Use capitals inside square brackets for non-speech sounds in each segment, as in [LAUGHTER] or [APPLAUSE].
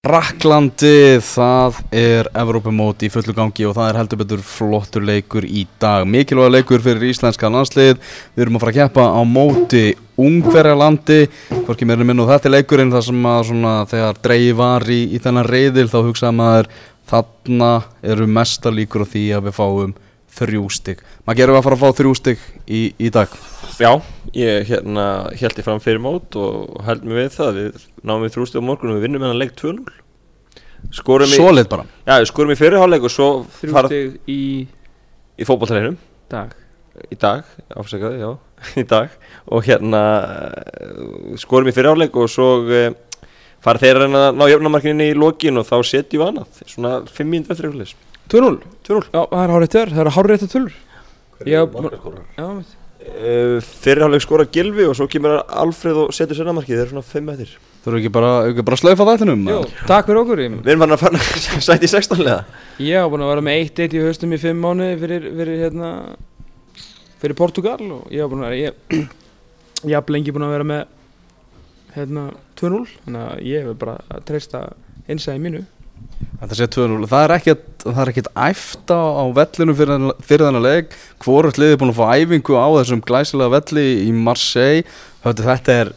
Fraklandi, það er Evrópumót í fullu gangi og það er heldur betur flottur leikur í dag. Mikilvæg leikur fyrir íslenska landslið. Við erum að fara að keppa á móti Ungverjalandi. Hvorki er minn og þetta er leikurinn þar sem að svona, þegar dreigi var í, í þennan reyðil þá hugsaða maður þarna eru mesta líkur á því að við fáum þrjú stygg. Maður gerum að fara að fá þrjú stygg í, í dag. Já, ég hérna held ég fram fyrir mót og held mig við það. Við náum við þrjústið á morgun og við vinnum hennar leik 2-0 skorum í, Solid bara. já, við skorum í fyrirháleik og svo fara Þrjústig í í fótballtæleinum dag. Í dag, afsakaði, já, [LAUGHS] í dag. Og hérna eh, skorum í fyrirháleik og svo uh, fara þeir að ná jöfnamarkinni í lokin og þá setjum við annað. Svona 5 mínútur eftir yfirleis 2-0 2-0 Já, það er hárið þér, það er hárið þér tölur Já, já, veit fyrirháleik skora Gilvi og svo kemur Alfreð og setur sennamarkið, þeir eru svona 5 eftir. Þú eru ekki bara, bara slaufa þættinum? Jú, takk fyrir okkur við erum farin að fara [LAUGHS] sæti í 16 lega ég hafa búin að vera með 1-1 í haustum í 5 mánu fyrir, fyrir hérna fyrir Portugal og ég hafa búin að vera ég, ég hafa lengi búin að vera með hérna 2-0 þannig að ég hef bara að treysta einsæði mínu Þetta sé 2-0, það er ekkert, það er ekkert æft á, á vellinu fyrir, fyrir þennan leik. Hvorugt liðið er búin að fá æfingu á þessum glæsilega velli í Marseille. Höfðu, Þetta er,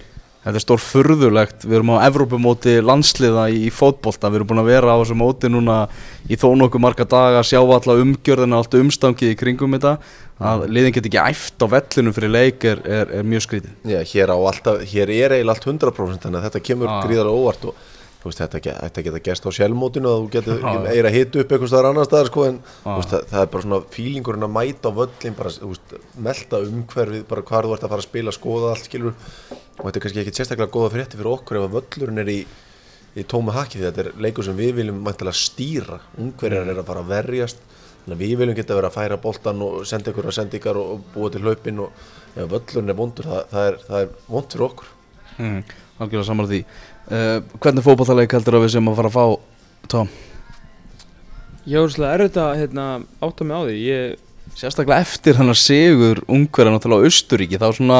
þetta er stór furðulegt Við erum á Evrópumóti landsliða í, í fótbolta. Við erum búin að vera á þessu móti núna í þó nokkuð marga daga Sjá alla umgjörðina, allt umstangið í kringum þetta. Að liðin get ekki æft á vellinu fyrir leik er, er, er mjög skrítið. Já, hér, á alltaf, hér er eiginlega allt 100% þannig að þetta kemur Ah. gríðarlega óvart og veist, þetta, þetta geta gerst á sjálfmótinu og þú getur já. eiginlega hitt upp einhvers staðar annar staðar sko, en veist, það, það er bara svona fílingurinn að mæta á völlin bara, veist, melta umhverfið bara hvar þú ert að fara að spila, skoða allt skilur. Og þetta er kannski ekki sérstaklega góða frétti fyrir okkur ef að völlurinn er í, í tóma haki því þetta er leikur sem við viljum mæntilega stýra, umhverjar er að fara að verjast þannig að við viljum geta verið að færa boltan og senda ykkur að sendingar og, og búa til hlaupin og ef völlurinn er vondur það, það er, það er vond fyrir okkur. Mm, Algjörlega saman því uh, Hvernig fótballtaleik heldur að við sem að fara að fá Tom? Ég var svolítið erfitt að hérna, átta mig á því. Ég, Sérstaklega eftir hann að sigur ungverðan á Austuríki þá svona,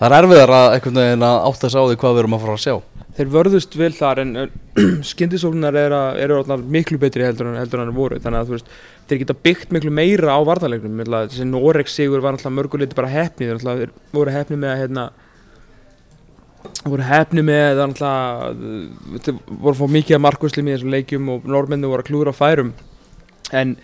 það er erfiðar að átta sig á því hvað við erum að fara að sjá. Þeir vörðust vel þar en [CLEARS THROAT] skyndisóknar eru, eru orðnar miklu betri heldur en heldur en þeir voru. Þannig að veist, þeir geta byggt miklu meira á varnarleiknum. Þessi Norex sigur var mörguleiti bara hefni þeir voru hefni með að hérna, voru hefni með þeir voru fá mikið að markvæslim í þessum leikjum og normennu voru að klúra færum. En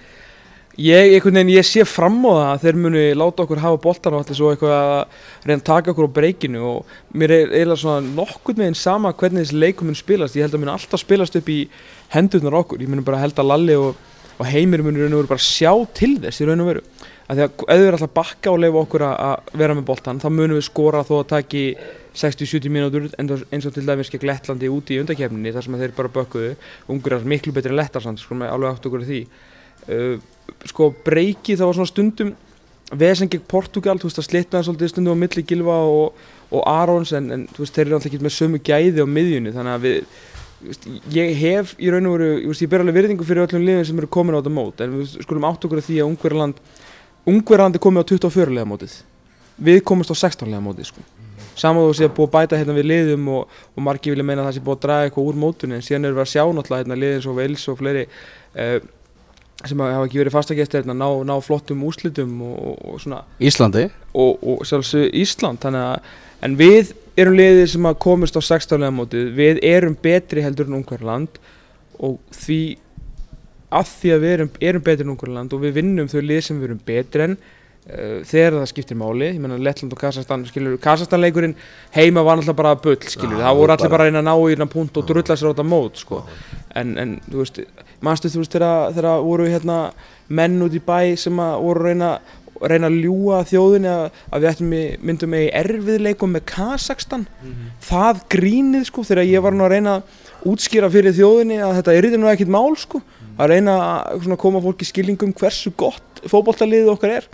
ég, einhvern veginn, ég sé fram á það að þeir muni láta okkur hafa boltan og allir svo eitthvað að reyna að taka okkur á breykinu og mér er eiginlega svona nokkurn veginn sama hvernig þessi leikum mun spilast. Ég held að mun alltaf spilast upp í hendurnar okkur. Ég mun bara held að Lalli og, og Heimir mun raun og veru bara sjá til þess í raun og veru. Að því að ef við erum alltaf bakka og leifa okkur að vera með boltan þá munum við skora þó að taki 60-70 mínútur eins og til dæmis gegn Lettlandi úti í undakefninni þar sem þeir bara bökkuðu. Ungur er miklu betri en Lettarsand sko með alveg átt okkur því. Uh, sko breyki það var svona stundum vesen gegn Portugal, þú veist að slitnaði svolítið stundum á milli Gilva og, og Arons en, en veist þeir eru alltaf ekki með sömu gæði á miðjunni þannig að við veist, ég hef í raun og veru, ég, ég ber alveg virðingu fyrir öllum liðin sem eru komin á þetta mót en við skulum átt okkur því að Ungverjaland Ungverjaland er komið á 24 lega mótið. Við komumst á 16 lega mótið sko. Saman sé að búið að bæta hérna við liðum og, og margir vilja meina að það sé búið að draga eitthvað úr mótunni en síðan erum við að sjá náttúrulega hérna liðin svo Wales og fleiri uh, sem hafa ekki verið fastagestir hérna ná, ná flottum úrslitum og, og, og svona. Íslandi? Og, og sjálfsög Ísland þannig að en við erum liðið sem að komist á 16 lega mótið við erum betri heldur en Ungverjaland og því að því að við erum, erum betri en Ungverjaland og við vinnum þau lið sem við erum betri en þegar það skiptir máli ég menna Lettland og Kazakstan skilur Kazakstan leikurinn heima var náttúrulega bara bull skilur Já, það voru allir bara- að reyna að ná í hérna punkt og drulla sér á þetta mót sko. En, en þú veist, manstu þú veist þegar, voru hérna menn út í bæ sem að voru að reyna reyna að ljúa þjóðinni að, að við ættum í, myndum með í erfiðleikum með Kazakstan það grínið sko þegar ég var nú að reyna að útskýra fyrir þjóðinni að þetta er nú ekkit mál sko. Að reyna að svona, koma fólki skilningum hversu gott fótboltaliðið okkar er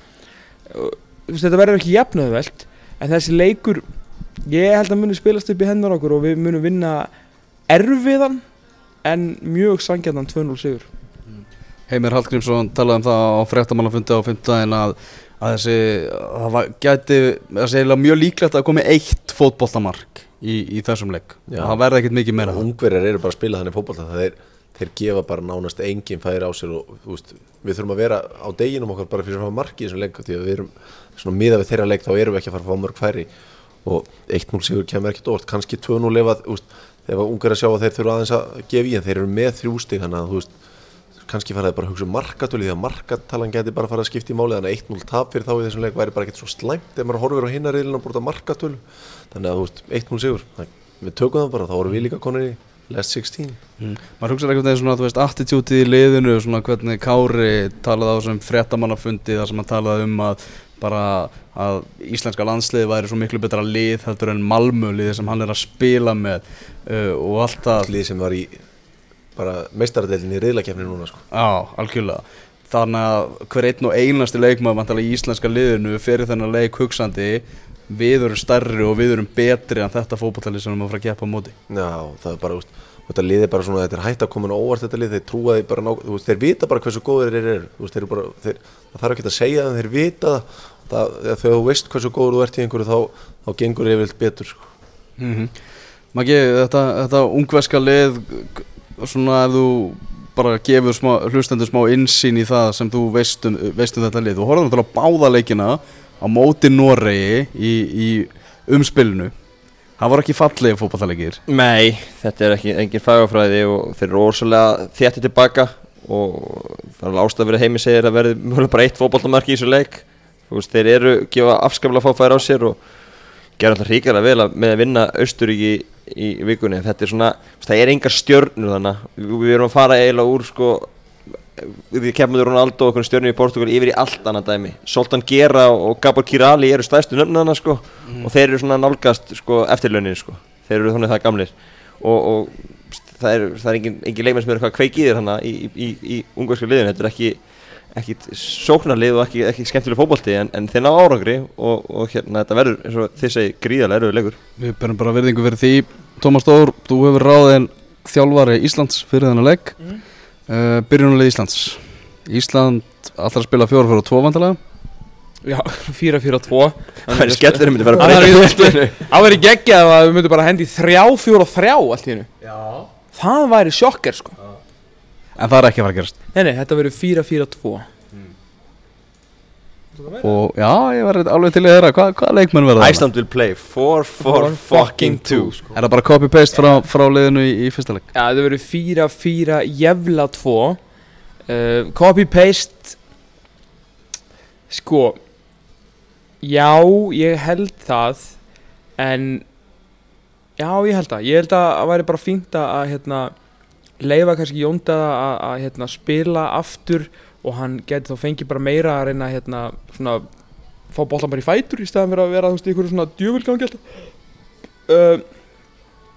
þetta verður ekki jafnöðvelt en þessi leikur ég held að muni spilast upp í hendur okkur og við munum vinna erfiðan en mjög sangjarnan 2-0 sigur. Heimir Hallgrímsson talaði um það á fréttamannafundi á 15 að, að þessi, það var, gæti, það sé eiginlega mjög líklegt að komi eitt fótboltamark í, í þessum leik. Já. það verði ekkert mikið meira. Ungverjar eru bara að spila þannig fótbolta það er, þeir gefa bara nánast engin færi á sér og veist, við þurfum að vera á deginum okkar bara fyrir að fá marki í þessum leik því að við erum svona miða við þeirra leik þá erum við ekki að fara að fá mörg færi og 1-0 sigur kemur ekkert óvart kannski 2-0 ef að þegar Ungverjar sjá að þeir þurfa aðeins að gefa í en þeir eru með þrjú stig þannig að veist kannski faraði bara að hugsa um markatölu því að markatalan geti bara farið að skipta í máli þannig að 1-0 tap fyrir þá í þessum leik væri bara ekkert svo slæmt ef maður horfir á hinnar reilin og að markatölu. Þannig að þú veist 1-0 sigur við tökum það bara þá vorum við líka konur í last 16 mm. maður hugsa eitthvað svona, þú veist, attitútið í liðinu svona hvernig Kári talaði á þessum fréttamannafundi þar sem hann talaði um að bara að íslenska landsliði væri svo miklu betra lið heldur en Malmö liði sem hann er að spila með uh, og allt það lið sem var í bara meistaradeildin í riðlakefni núna sko. Já, algjörlega Þannig að hver einn og einasti leikmaður í íslenska liðinu fyrir þennan leik hugsandi við erum stærri og við erum betri en þetta fótballtali sem við erum að fara að keppa á móti Já, það er bara, úst, þetta lið er bara svona, þetta er hægt að koma á óvart þetta lið, þeir trúa því bara, ná, veist, þeir vita bara hversu góður þeir eru, þeir eru bara, þeir, það þarf ekki að segja það, þeir vita það, það þegar þú veist hversu góður þú ert í einhverju þá, þá gengur yfirleitt betur, sko. mm -hmm. Maggi, þetta, þetta ungverska lið svona ef þú bara gefur smá, hlustendur smá insýn í það sem þú veist um, veist um þetta lið þú horfður náttúrulega á báða leikina á móti Noregi í, í umspilinu. Það voru ekki fallegi fótballaleikir Nei, þetta er ekki engin fagafræði og þeir eru orsalega þétti tilbaka og það er ástæð að vera heimi segir að verði mjög bara eitt fótballtamarki í þessu leik. Veist, þeir eru gefa afskaplega fáfæri á sér og gera alltaf ríkara vel að, með að vinna Austuríki í, vikunni. Þetta er svona, það er engar stjörnur þannig við erum að fara eiginlega úr sko við kemum við Ronaldo og einhvern stjörnur í Portugal yfir í allt annað dæmi. Soltan Gera og Gabor Kirali eru stæðstu nöfnana sko. Og þeir eru svona nálgast sko eftirlaunin sko. Þeir eru þannig það gamlir. Og, og það er, það er engin, engin leikmenn sem er eitthvað kveik í í, í, í, í ungverska liðin þetta er ekki, ekki sóknarlið og ekki, ekki skemmtileg fótbolti en, en þeir ná árangri og, og hérna þetta verður eins og þið segi gríðarlega erfiður leikur. Við berum bara verðingu fyrir því Tómas Stór, þú hefur ráðin þjálfari Íslands fyrir þennan leik. Mm. Uh, Byrjunulegi Íslands. Ísland alltaf að spila fjóra fjóra tvo vandalega Já, 4-4-2 það er skellur myndi vera að spilinu. Það væri geggjað að við myndum bara hendi 3-4-3 allt í hennu Já. Það væri sjokker sko. En það er ekki að fara að gerast. Nei, nei, þetta verður 4-4-2 Og já, ég var alveg til að þeirra Hvað, hvaða leikmenn verða það? Iceland will play 4-4 fucking 2 sko. Er það bara copy-paste frá, frá liðinu í, í fyrsta leik? Já, þetta verður 4-4 jævla 2 uh, Copy-paste Sko Já, ég held það En Já, ég held það Ég held að það væri bara fínt að, að hérna, leifa kannski Jóndaða að, að hérna, spila aftur og hann geti þá fengið bara meira að reyna hérna, svona, fá boltan bara í fætur í staðan fyrir að vera þú veist, einhverju svona alltaf. Uh,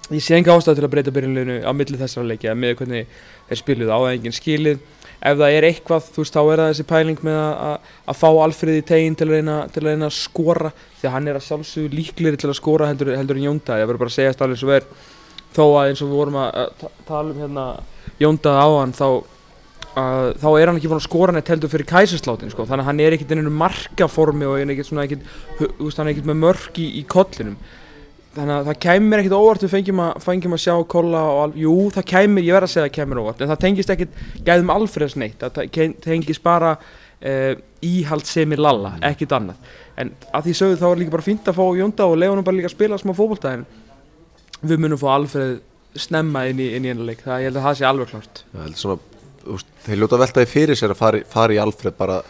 Ég sé enga ástæð til að breyta byrjunleginu á milli þessara leikja með hvernig þeir spiluðu á það engin skilið. Ef það er eitthvað, þú veist, þá er það þessi pæling með að, að, fá Alfreð í tegin til að reyna, til að reyna að skora því að hann er að sjálfsögðu líklegri til að skora heldur, heldur en Jónda, ég verður bara að segja allir svo er þó að eins og við vorum að, að ta- tala um hérna Jónda á hann þá, að, þá er hann ekki búin að skora neitt heldur fyrir kæsinslátin sko. þannig að hann er ekkert inn í einu markaformi og er hann er ekkert með mörk í, í kollinum. Þannig að það kæmir ekkert óvart við fengjum að, fengjum að sjá kolla og al, jú það kæmir, ég verð að segja að það kæmir óvart en það tengist ekkert gæðum Alfreðs neitt það tengist bara uh, íhaldsemi lalla, ekkert annað. En að því sögðu þá er líka bara fínt að fá Jónda og hann bara líka að spila smá fótbolta en við munum fá Alfreð snemma inn í, inn í það, að það þeir ljóta veltaði fyrir sér að fara, fara í Alfred bara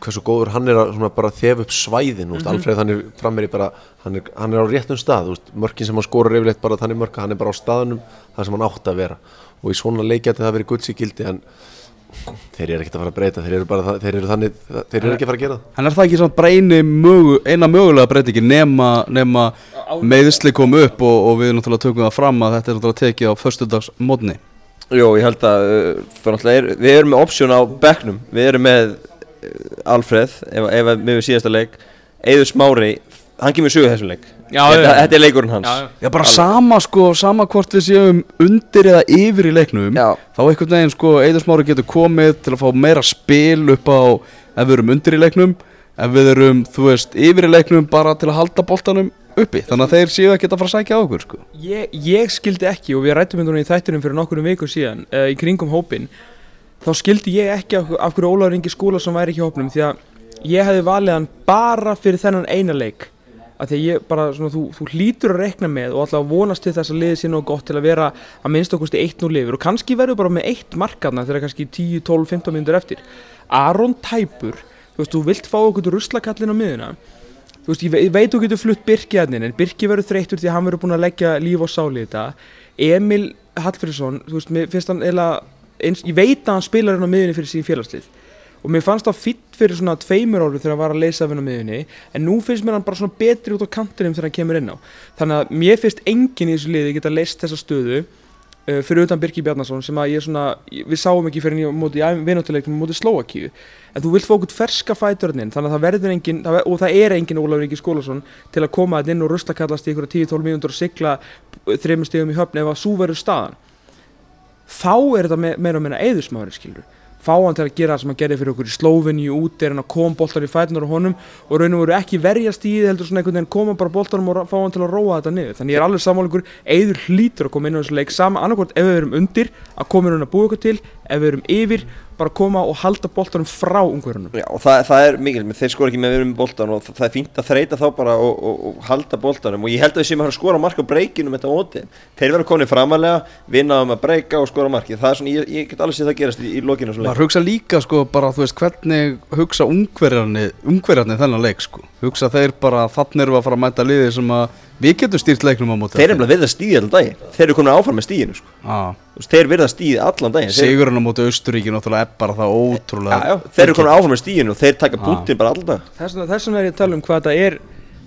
hversu góður hann er að svona bara þefa upp svæðin, úst, Alfred hann er frammeir í bara, hann er, hann er á réttum stað úst, mörkin sem hann skorar yfirleitt bara þannig mörka hann er bara á staðunum þar sem hann átt að vera. Og í svona leik geti það verið gulds í gildi en þeir eru ekkert að fara að breyta þeir eru bara, það- þeir eru þannig, þeir eru ekki að fara að gera það. En er það ekki svona bara eini mögu, eina mögulega breytingi nema, nema meðisli kom upp og, og við náttúrulega tökum það fram að þetta er náttúrulega tekið á föstudags mótni Jó, ég held að uh, er, við erum með option á bekknum. Við erum með uh, Alfreð, ef, ef að við síðasta leik. Eður Smári, hann kemur sögu þessum leik. Já, þetta, þetta er leikurinn hans. Já, já. Já bara sama sko, sama hvort við séum undir eða yfir í leiknum Já. þá einhvern veginn sko, Eidur Smári getur komið til að fá meira spil upp á ef við erum undir í leiknum ef við erum, þú veist, yfir í leiknum bara til að halda boltanum uppi. Þannig að þeir séu ekki að fara að sækja á okkur sko. Ég, ég skildi ekki og við rættum þetta í þættinum fyrir nokkurum vikum síðan uh, í kringum hópin þá skildi ég ekki af, af hverju Ólaður Ingi skóla sem væri ekki í hópnum því að ég hefði valið hann bara fyrir þennan eina leik. Að því að ég bara svona þú, þú hlýtur að rekna með og alltaf vonast til þess að liðið sé nú gott til að vera að minnst okkurst eitt nú lifur og kannski verður bara með eitt markaðna þegar kannski 10, 12, 15 minnur eftir. Aron Tæpur þú veist, þú vilt fá okkur til ruslakallin á miðuna þú veist, ég, ve ég veit þú getur flutt Birki að en Birki verður þreyttur því að hann verður búin að leggja líf og sáli í þetta. Emil Hallfriðsson, þú veist, mér finnst hann eða, ég veit að hann spilar hann á miðunni fyrir sín félagslið. Og mér fannst það fýtt fyrir svona tveimur árum þegar hann var að leysa af henn á miðunni en nú finnst mér hann bara svona betri út á kantinum þegar hann kemur inn á. Þannig að mér finnst enginn í þessu liði geta leyst þessa stöðu uh, fyrir utan Birki Bjarnason sem að ég svona við sáum ekki fyrir hann móti vinnáttuleiknum móti Slovakíu en þú vilt fá okkur ferska fæturinn þannig að það verður enginn það ver, og það er enginn Ólafur Ingi Skólason til að koma inn og ruslakallast í ykkur 10-12 mínútur og sigla þreymur stegum í höfn ef að svo verður staðan. Þá er þetta me meira og meina eðursmári skilur fá hann til að gera það sem hann gerði fyrir okkur í Slóvinni út er hann að koma boltar í fætunar á honum og raun og veru ekki verjast í því heldur svona einhvern veginn koma bara boltarum og fá hann til að róa þetta niður. Þannig ég er alveg sammálingur, eður hlýtur að koma inn á þessu leik sama annarkvort ef við erum undir að koma inn að búa okkur til ef við erum yfir bara koma og halda boltarum frá ungverðunum Já, og það, það er mikil, þeir skora ekki með við erum boltan og það, það er fínt að þreita þá bara og, og, og halda boltanum. Og ég held að við séum að skora mark á breykinu með þetta móti þeir verður konið framalega, vinnaðum að breyka og skora marki, það er svona, ég, ég get alveg séð það gerast í, í lokinu og maður hugsa líka sko bara þú veist hvernig hugsa ungverjarni ungverjarni þennan leik sko? Hugsa þeir bara þannig eru að fara að mæta liði sem að við getum stýrt leiknum á móti Þeir eru komin áfram með stíðinu sko. ah. Þeir verið að stíði allan daginn. Þeir, Sigurinn á móti Austuríki náttúrulega er bara það ótrúlega já, já, þeir eru komin áfram með stíðinu og þeir taka punktinn bara allan dag. Þess vegna þess vegna er ég að tala um hvað þetta er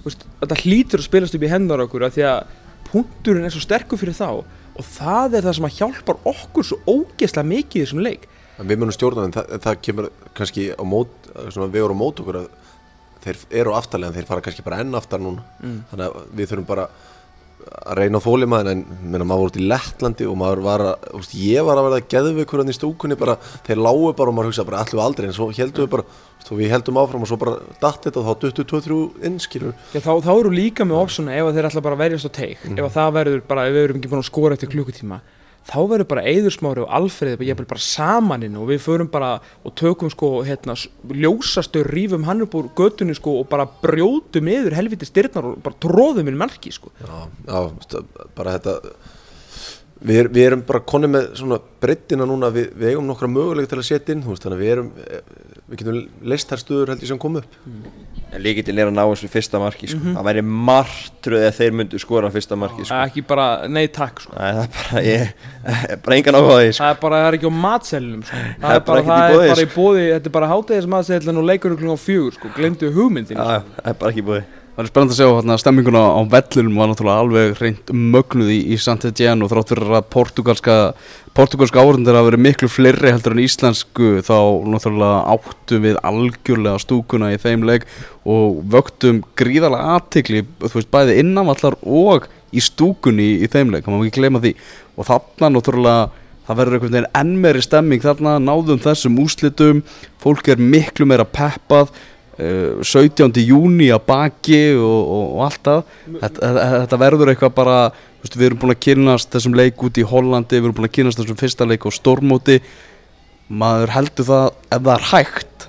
veist, þetta hlýtur að spilast upp í hendar okkur af því að punkturinn er svo sterkur fyrir þá og það er það sem að hjálpar okkur svo ógeðslega mikið í þessum leik. En við munum stjórna en það, það kemur kannski á mót, svona við á mót okkur að þeir eru á aftarlega en þeir fara kannski bara enn aftar núna. Þannig að við þurfum bara að reyna á þólimaðin en minna, maður voru út í Lettlandi og maður var að, veist, ég var að verða geðveikur hann í stúkunni bara, þeir lágu bara og maður hugsa bara við aldrei en svo heldum við bara, og við heldum áfram og svo bara datt þetta og þá duttu 2-3 inn, skilur. Já, þá, þá eru líka með opsuna ef að þeir ætla bara að verjast á teik. Ef að það verður bara, ef við erum ekki búin að skora eftir klukkutíma þá verður bara Eðursmári og Alfreð bara, bara samaninn og við förum bara og tökum sko hérna ljósastur rýfum hann upp úr göttunni sko og bara brjótum yfir helviti styrnar og bara tróðum inn marki sko. Já, já, bara þetta við, er, við erum bara konið með svona breyttina núna, við, við eigum nokkra möguleik til að setja inn, veist, þannig að við erum eh, við getum leist þær stöður held ég sem kom upp En líkitinn er að ná þessu fyrsta marki sko. Það væri martröð að þeir myndu skora fyrsta marki sko. ekki bara, nei takk sko Nei, það er bara, ég, bara engan áhuga á því sko. það er bara, það er ekki á matselunum sko. það er bara í það er bara í sko. bóði þetta er bara hátegis matselun og leikur klukkan á fjögur sko, glemdu hugmyndin Já, já, það er bara ekki búið Það er spennandi að sjá hérna stemminguna á vellunum var náttúrulega alveg reynd mögnuð í, í Saint-Étienne og þrátt fyrir að portugalska, portugalska áhundir hafa verið miklu fleiri heldur en íslensku þá náttúrulega áttum við algjörlega stúkuna í þeim leik og vöktum gríðarlega aðtikli, bæði innanvallar og í stúkunni í, í þeim leik, það má ekki gleyma því. Og þarna náttúrulega það verður einhvern veginn enn meiri stemming þarna náðum þessum úslitum, fólk er miklu meira peppað 17. júni að baki og, og, allt það. Þetta, þetta- verður eitthvað bara veist, við erum búin að kynast þessum leik út í Hollandi við erum búin að kynast þessum fyrsta leik á Stormóti maður heldur það ef það er hægt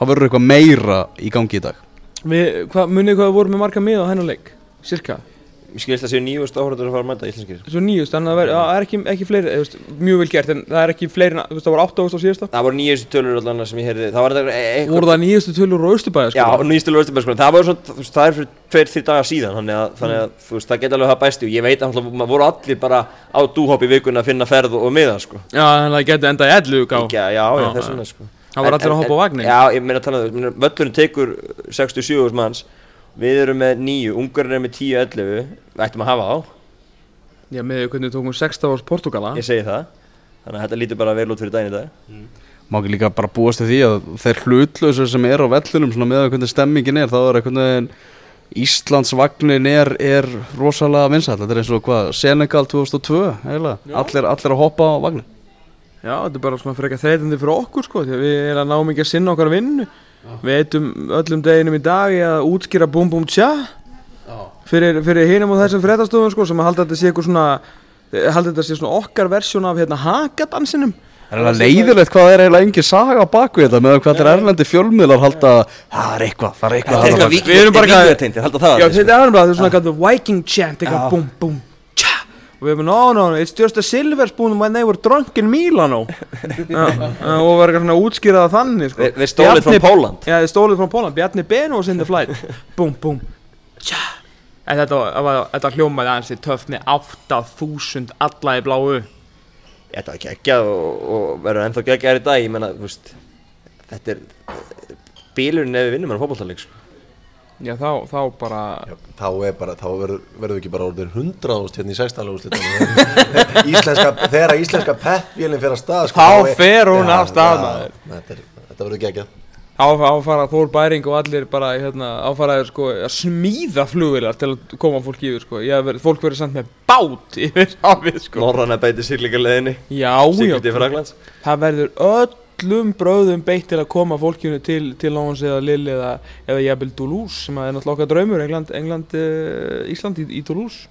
þá verður eitthvað meira í gangi í dag. Við, munið hvað við vorum með marga miða á hennar leik cirka, Mér skilist að séu nýjust áhörður að fara að mæta íslenskir. Svo nýjust þannig að það það er ekki, ekki fleiri, veist, mjög vel gert en það er ekki fleiri, en- þú veist, það var 8 águst á síðasta. Það voru nýjustu tölur allan sem ég heyrði. Það var þetta e- eitthvað voru það nýjustu tölur á Östubæði Já, sko? nýjustu tölur Östurbæð sko Það var svona, þú veist, það er fyrir tveir, þrjir dagar síðan Þannig að, þannig að þú veist, það geta alveg það bæsti Og ég veit að maður voru allir bara á dúhopp í vikuna að finna ferð og, miða sko. Já, þannig að það geti endað í 11 gá Já, já, já, Já, þess já. vegna sko. Það var allir að hoppa á vagnin. Já, ég meina að tala um það Völlurinn tekur 67 manns Við erum með nýju, ungarinn er með 10-11 Við ættum að hafa þá, já, með hvernig við tókum 16 árs Portugala ég segi það. Þannig að þetta lítur bara vel út fyrir daginn í dag. Má ekki líka bara búast til því að þeir hlutlausu sem er á vellunum svona með að hvernig stemmingin er þá er einhvern veginn Íslandsvagnin er, er rosalega vinsæll. Þetta er eins og hvað, Senegal 2002 eiginlega, allir, allir að hoppa á vagnin Já, þetta er bara svona fyrir ekki þreytandi fyrir okkur sko, því að við erum að náum ekki að sinna okkar vinnu Við eitum öllum deginum í dag í að útskýra búm búm tja fyrir, fyrir hinum og þessum fréttastofum sko, sem að halda þetta sé eitthvað svona eh, halda þetta sé svona okkar versjón af hérna hakadansinum. Það er alveg leiðilegt hvað er eiginlega engin saga baku þetta með hvað þeir erlendi fjölmiðlar halda það er eitthvað, það er eitthvað er Við erum bara eitthvað- að alveg, þetta er bara, þetta er svona Viking chant, eitthvað búm, búm, og við erum, no, no, no, it's just a silver spoon when they were drunk in Milano. [LAUGHS] Já, og var eitthvað svona útskýrað þannig, sko. They- they stole it from Poland. Já, þeir stólið frá Poland, Bjarni Ben was in the flight. [LAUGHS] Búm, búm, tja. En þetta, var- var, þetta hljómaði aðeins í með 8000 alla í bláu. Þetta var geggjað og, og verður ennþá geggjað í dag, ég menna, þú veist Þetta er bílurinn ef við vinnum hann fótballtaleg sko. Já, þá, þá bara þá er bara, þá verður, ekki bara orðin hundraðust hérna í [LAUGHS] íslenska, þegar íslenska peppvélinn fer að stað sko, Þá er- fer hún Já, af stað, já, maður. þetta, er, þetta verður geggjað. Áf- áfara Þór Bæring og allir bara hérna, áfaraðir sko að smíða flugvilar til að koma fólki yfir sko. Verið, fólk verið samt með bát yfir [LAUGHS] hafið sko. Norrann að beiti siglingarleðinni Já, já, Siglir til Fraklands það verður öllum bröðum beitt til að koma fólkinu til, til Lóns eða Lill eða, eða jafnvel Toulouse sem er náttúrulega okkar draumur England, England uh, Ísland í, í Toulouse.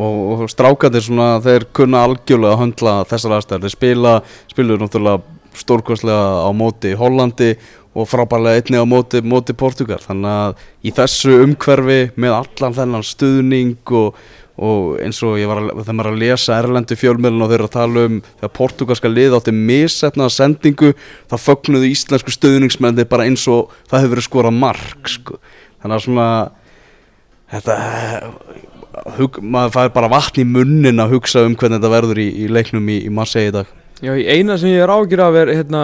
Og, og strákandir svona þeir kunna algjörlega að höndla þessar aðstæður. Þeir spila, spiluðu náttúrulega stórkostlega á móti Hollandi og frábærlega einni á móti, móti Portugal. Þannig að í þessu umhverfi með allan þennan stuðning og, og eins og ég var að, þegar maður að lesa erlendu fjölmiðlun og þeir að tala um þegar portugalska lið átti missetnaða sendingu þá fögnuðu íslensku stuðningsmenni bara eins og það hefur verið skorað mark sko. þannig að svona þetta hug, maður fær bara vatn í munnin að hugsa um hvernig þetta verður í, í leiknum í, í Marseille í dag. Já, eina sem ég er ágjur af er hérna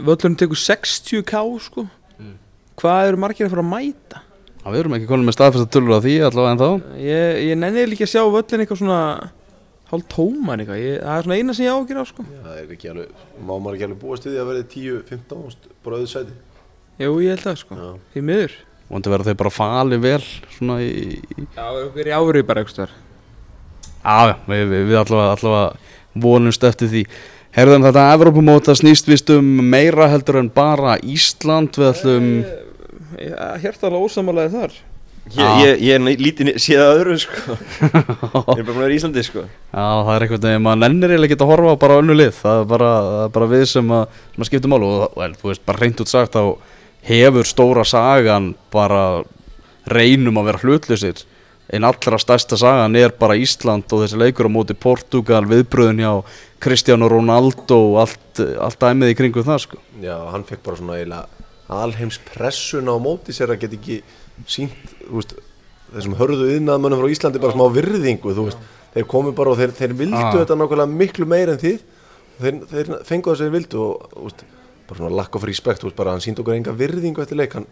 völlurinn tekur 60k sko. Hvað eru margir að fara að mæta Já, við erum ekki konum með staðfesta tölur af því allavega en þá ég, ég nenni líka að sjá völlin eitthvað svona hálf tóman eitthvað. Ég, það er svona eina sem ég ágjur af sko. Já, það er ekki alveg, má maður ekki alveg búast við því að verði 10-15 ást bara auðvitað sæti Jú, ég held það sko, Já. því miður. Vondi verður þau bara fali vel svona í, í Já, við erum áverið bara eitthvað Já, já, við, við, við allavega, allavega vonumst eftir því. Herðum þetta Evrópumóta snýst vist um meira heldur en bara Ísland. Við ætlum Hjartalega ósamálaði þar. Ég, ég, ég er lítið séð að öðru sko. Ég er bara búin að vera í Íslandi sko. Já, það er eitthvað nefn, maður nennir eiginlega ekki að horfa á bara á önnu lið. Það er bara, það er bara við sem að, sem að skipta málu og, og þú veist, bara reynd út sagt þá hefur stóra sagan bara reynum að vera hlutlusir en allra stærsta sagan er bara Ísland og þessi leikur á móti Portugal viðbröðun hjá Cristiano Ronaldo og allt, allt dæmið í kringum það sko. Já, hann fekk bara svona eiginlega alheims pressuna á móti sér að geta ekki sínt, veist þessum hörðu yðnaðmönnum frá Íslandi bara smá virðingu, veist, þeir komu bara og þeir, þeir vildu Ah. þetta nákvæmlega miklu meir en þið. Þeir, þeir fengu það sem þeir vildu og, veist, bara svona lack of respect, þú veist, bara hann síndi okkur enga virðingu eftir leik, hann,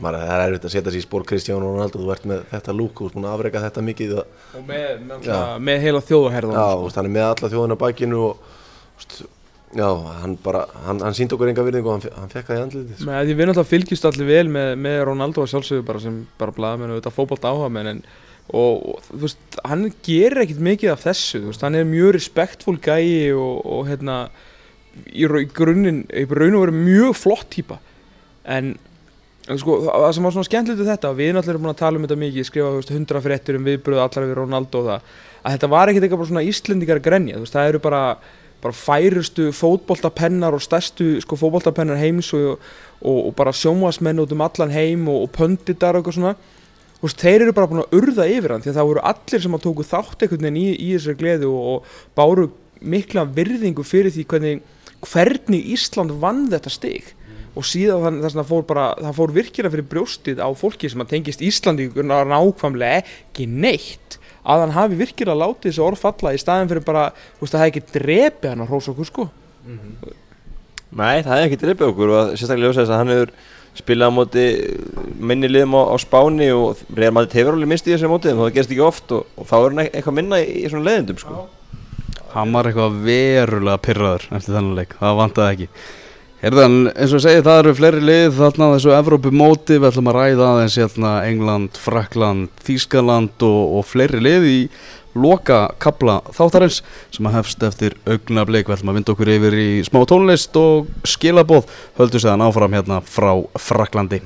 maður, það er erfitt að setja sér í spór Kristján Ronaldo, þú ert með þetta lúk, þú ert búin að afreika þetta mikið að, Og með, með, með heila þjóðaherðan hann er með alla þjóðina á bakinu og, já, hann bara, hann, hann síndi okkur enga virðingu og hann, hann fekk það í andlitið, sko. Við náttúrulega fylgjumst allir vel með, með Ronaldo að sjálfsögðu bara sem bara blaðamenn og þetta fótbolt áhagamenn en og, og þú veist, hann gerir ekkert mikið af þessu, þú veist, hann er mjög respektfull gæi og, og hérna í, í grunninn, í raun og veru mjög flott típa en sko, það sem var svona skemmtilegt við þetta við náttúrulega erum búin að tala um þetta mikið skrifa veist, hundra fréttur um viðbröð allar við Ronaldo og það að þetta var ekkert eitthvað bara svona Íslendingar að grenja þú veist, það eru bara, bara færustu fótboltapennar og stærstu sko, fótboltapennar heims og, og, og bara sjómasmenn út um allan heim og, og pönditar og eitthvað svona. Þú veist, þeir eru bara búin að urða yfir hann því að það voru allir sem að tóku þátt einhvern veginn í, í þessari gleðu og, báru mikla virðingu fyrir því hvernig, hvernig Ísland vann þetta stig. Og síðan þannig þess að það fór bara það fór virkilega fyrir brjóstið á fólki sem að tengist Íslandi nákvæmlega ekki neitt að hann hafi virkilega látið þessu orð falla í staðin fyrir bara, þú veist, að það hefði ekki drepið hann að hrósa okkur sko. Nei, það er ekki dreipið okkur og sérstaklega ljósa þess að hann hefur spilað á móti minni liðum á, á Spáni og Real Madrid hefur alveg mist í þessu móti en það gerst ekki oft og, og þá er hann e- eitthvað minna í, í svona leiðindum sko. Hann var eitthvað verulega pyrraður eftir þennan leik, það vantaði ekki Herðan, eins og ég segi, það eru fleiri lið þarna þessu Evrópu móti, við ætlum að ræða aðeins hérna England, Frakland, Þískaland og, og fleiri lið í loka kapla þáttarins sem að hefst eftir augnablik, við ætlum að vinda okkur yfir í smá tónlist og skilabóð, höldu séðan áfram hérna frá Fraklandi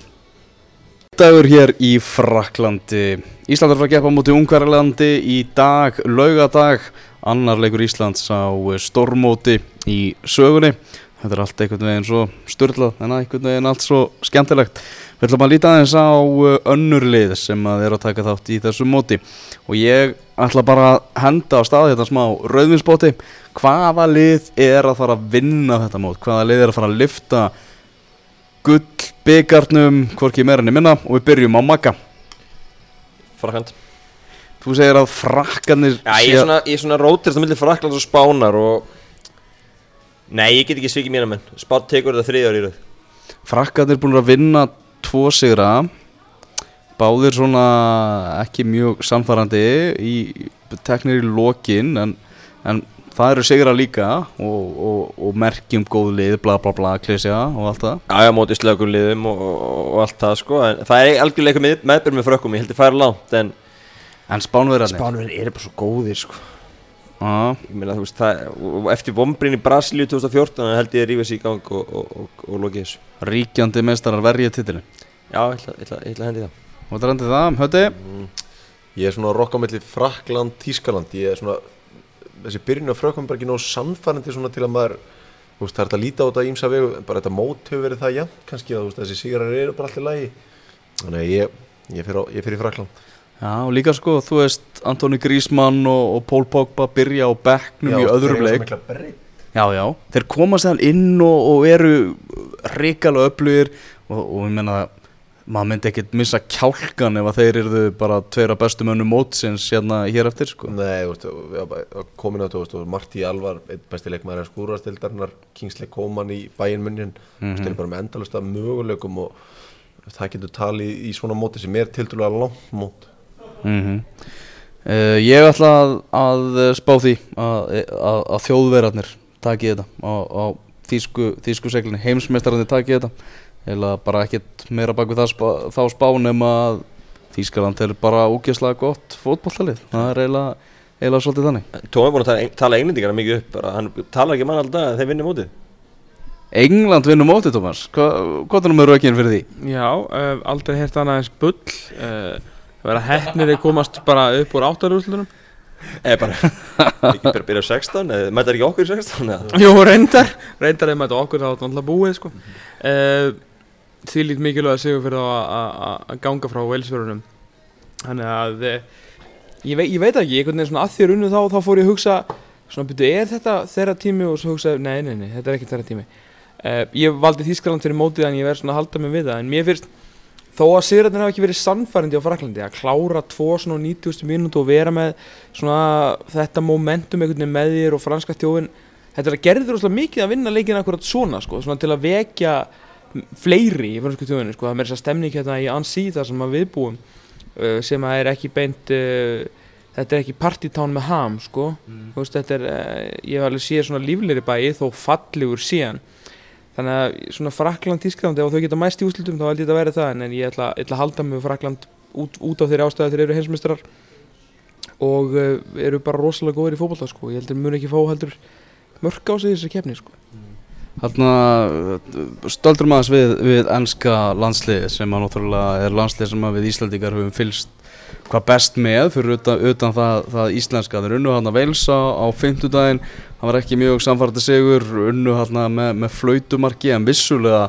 Dagur hér í Fraklandi Ísland er frá gefa á móti Ungarlandi í dag, laugadag annar leikur Íslands á stormóti í sögunni þetta er allt einhvern veginn svo störlað en einhvern veginn allt svo skemmtilegt. Við ætlum að líta aðeins á önnur lið sem að er að taka þátt í þessu móti. Og ég ætla bara að henda á staði þetta smá rauðvinsbóti hvaða lið er að fara að vinna þetta mót? Hvaða lið er að fara að lifta gull byggarnum hvorki í minna? Og við byrjum á Magga. Frakland þú segir að frakkanir Já, ég er svona, svona rótirst á milli Fraklands og Spánar og Nei, ég get ekki svikið mér að menn. Spán tekur þetta þriðja ári í rauð frakkanir búin að vinna tvo sigra. Báðir svona ekki mjög samfærandi í teknir í lokin en, en það eru sigra líka og, og, og merkjum góð lið bla bla bla klesja og allt það. Já, já, móti slökum liðum og, og, og allt það sko en Það er algjörlega eitthvað með, frökkum Ég held að færa langt en en spánverðarnir Spánverðin eru bara svo góðir sko meina, þú veist, það, og eftir vombrin í Brasilíu 2014 þá held ég að rífa sig í gang og, og, og, og loki þessu. Ríkjandi meistarar verja titilin Já, ég ætla, ég ætla, ég ætla að hendi það. Það það, hötti Ég er svona að rokka á milli Frakland, Tískaland Ég er svona, þessi byrjun á er ekki nóg sannfærandi svona til að maður þú veist, Það er að líta á þetta ímsa vegu. Bara þetta mót hefur verið það jafn kannski að þú veist, þessi sigrar eru bara allir lægi Þannig að ég, ég fer, á, ég í Frakland Já, og líka sko, þú veist Antoni Grísmann og, og Pól Pogba byrja á bekknum í öðrum leik. Já, já, þeir koma sér inn og, og eru ríkala öflugir og, og ég menna maður myndi ekkert missa kjálkan ef að þeir eru bara tveira bestu mönnum mótsins hérna hér eftir sko. Nei, já, komin á þetta, Marti Alvar, einn besti leikmaður að skúrastildarinnar, Kingsley Coman í bæinn munnin, þú veist, þeir eru bara með endalust af möguleikum og það getur talið í svona móti sem er tildulega langt mót. Mm uh, Ég ætla að, að spá því að, að, að þjóðverarnir taki þetta á, á þýsku, þýsku seglinni, heimsmeistararnir taki þetta. Eða bara ekkert meira bak við það spá, þá spá nema að Þýskaland er bara ógeðslega gott fótballtalið, það er eiginlega, eiginlega svolítið þannig. Tómi er búin að tala, englendingarna mikið upp bara, hann talar ekki mann alltaf að þeir vinni mótið. England vinnur mótið, Tómas. Hva, Hvað er nummer rökin fyrir því? Já, uh, aldrei heyrt annað eins bull uh, vera hefnir þeir komast bara upp úr áttarúslunum Eða bara, [LAUGHS] ekki bara byrja á 16 eða mæta ekki okkur í 16 eða? Jú, reyndar. Reyndar ef maður okkur þá er þetta alltaf búið sko. uh, Því lít mikilvæg að sigur fyrir þá að- ganga frá velsverunum Þannig að eh, ég, vei, ég veit ekki, einhvern veginn svona að þér unnu þá þá fór ég að hugsa svona byrju, er þetta þeirra tími? Og svo hugsa, nei, nei, nei, þetta er ekki þeirra tími. Uh, Ég valdi Þískaland fyrir mótið en ég verð svona að halda mig við það. En mér finnst þó að sigurðarnir hafa ekki verið sannfærandi á Fraklandi að klára tvo svona á 90. mínútu og vera með svona þetta momentum einhvern veginn með þér og franska þjóðin þetta er að gerður rosalega mikið að vinna leikin akkurat svona sko, svona til að vekja fleiri í fransku þjóðinni sko, það er þess að stemning hérna í Ansi þar sem að við búum uh, sem að er ekki beint uh, þetta er ekki partytán með ham sko, þú veist, þetta er uh, ég hef alveg séð svona líflegri bæi þó fallegur síðan þannig að svona Frakland, Tískland ef þau geta mæst í úslutum þá held ég að vera það en ég ætla, ætla að halda mig Frakland út, út á þeirri ástæðu að þeir eru heimsmestrar og uh, eru bara rosalega góðir í fótbolta sko. ég heldur mun ekki fá heldur mörg á sig þessari kefni sko. Þarna stöldur maður við, við ennska landsliði sem að náttúrulega er landslið sem við Íslandingar höfum fylst hvað best með fyrir utan, utan það, það íslenska þeir unnu hann að velsa á fimmtudaginn það var ekki mjög samfærdi sigur unnu hann með, með flautumarki en vissulega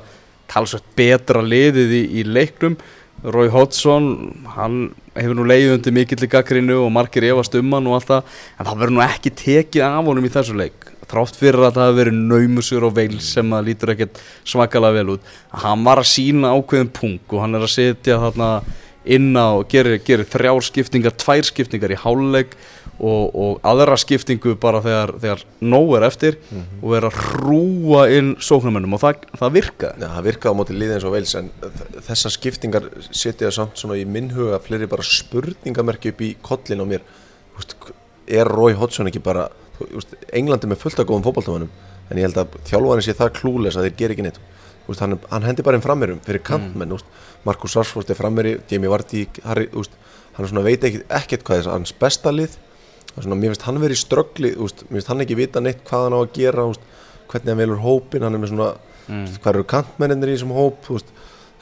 talsveit betra liðið í, í leiknum. Rói Hodgson, hann hefur nú leiðið undir mikill í gaggrinu og margir efast um hann og allt það en það verður nú ekki tekið af honum í þessu leik þrátt fyrir að það hafi verið naumusur og veil sem það lítur ekkert svakalega vel út. Hann var að sína ákveðin punk og hann er að setja þarna inn á gerir, gerir þrjár skiptingar, tvær skiptingar í háluleik og, og aðra skiptingu bara þegar, þegar nóg er eftir og er að hrúa inn sóknarmönnum og það, það virkaði Já, það virkaði á móti liðið eins og veils en þessar skiptingar setja samt svona í minn huga fleiri bara spurningamerki upp í kollin á mér. Veist, er Rói Hodgson ekki bara veist, Englandi með fullt af góðum fótballtamannum en ég held að þjálfarinn sé það klúles að þeir gera ekki neitt. Veist, hann, hann hendi bara einn frammerum fyrir kantmenn mm. Markus Sarsford er frammeri Jamie Vardy, Harry, hann veit ekkit, ekkert hvað er hans besta lið svona, mér finnst hann verið í ströggli mér finnst hann ekki vita neitt hvað hann á að gera veist, hvernig hann velur hópin hann er með svona, mm. hvað eru kantmenninir í þessum hóp veist,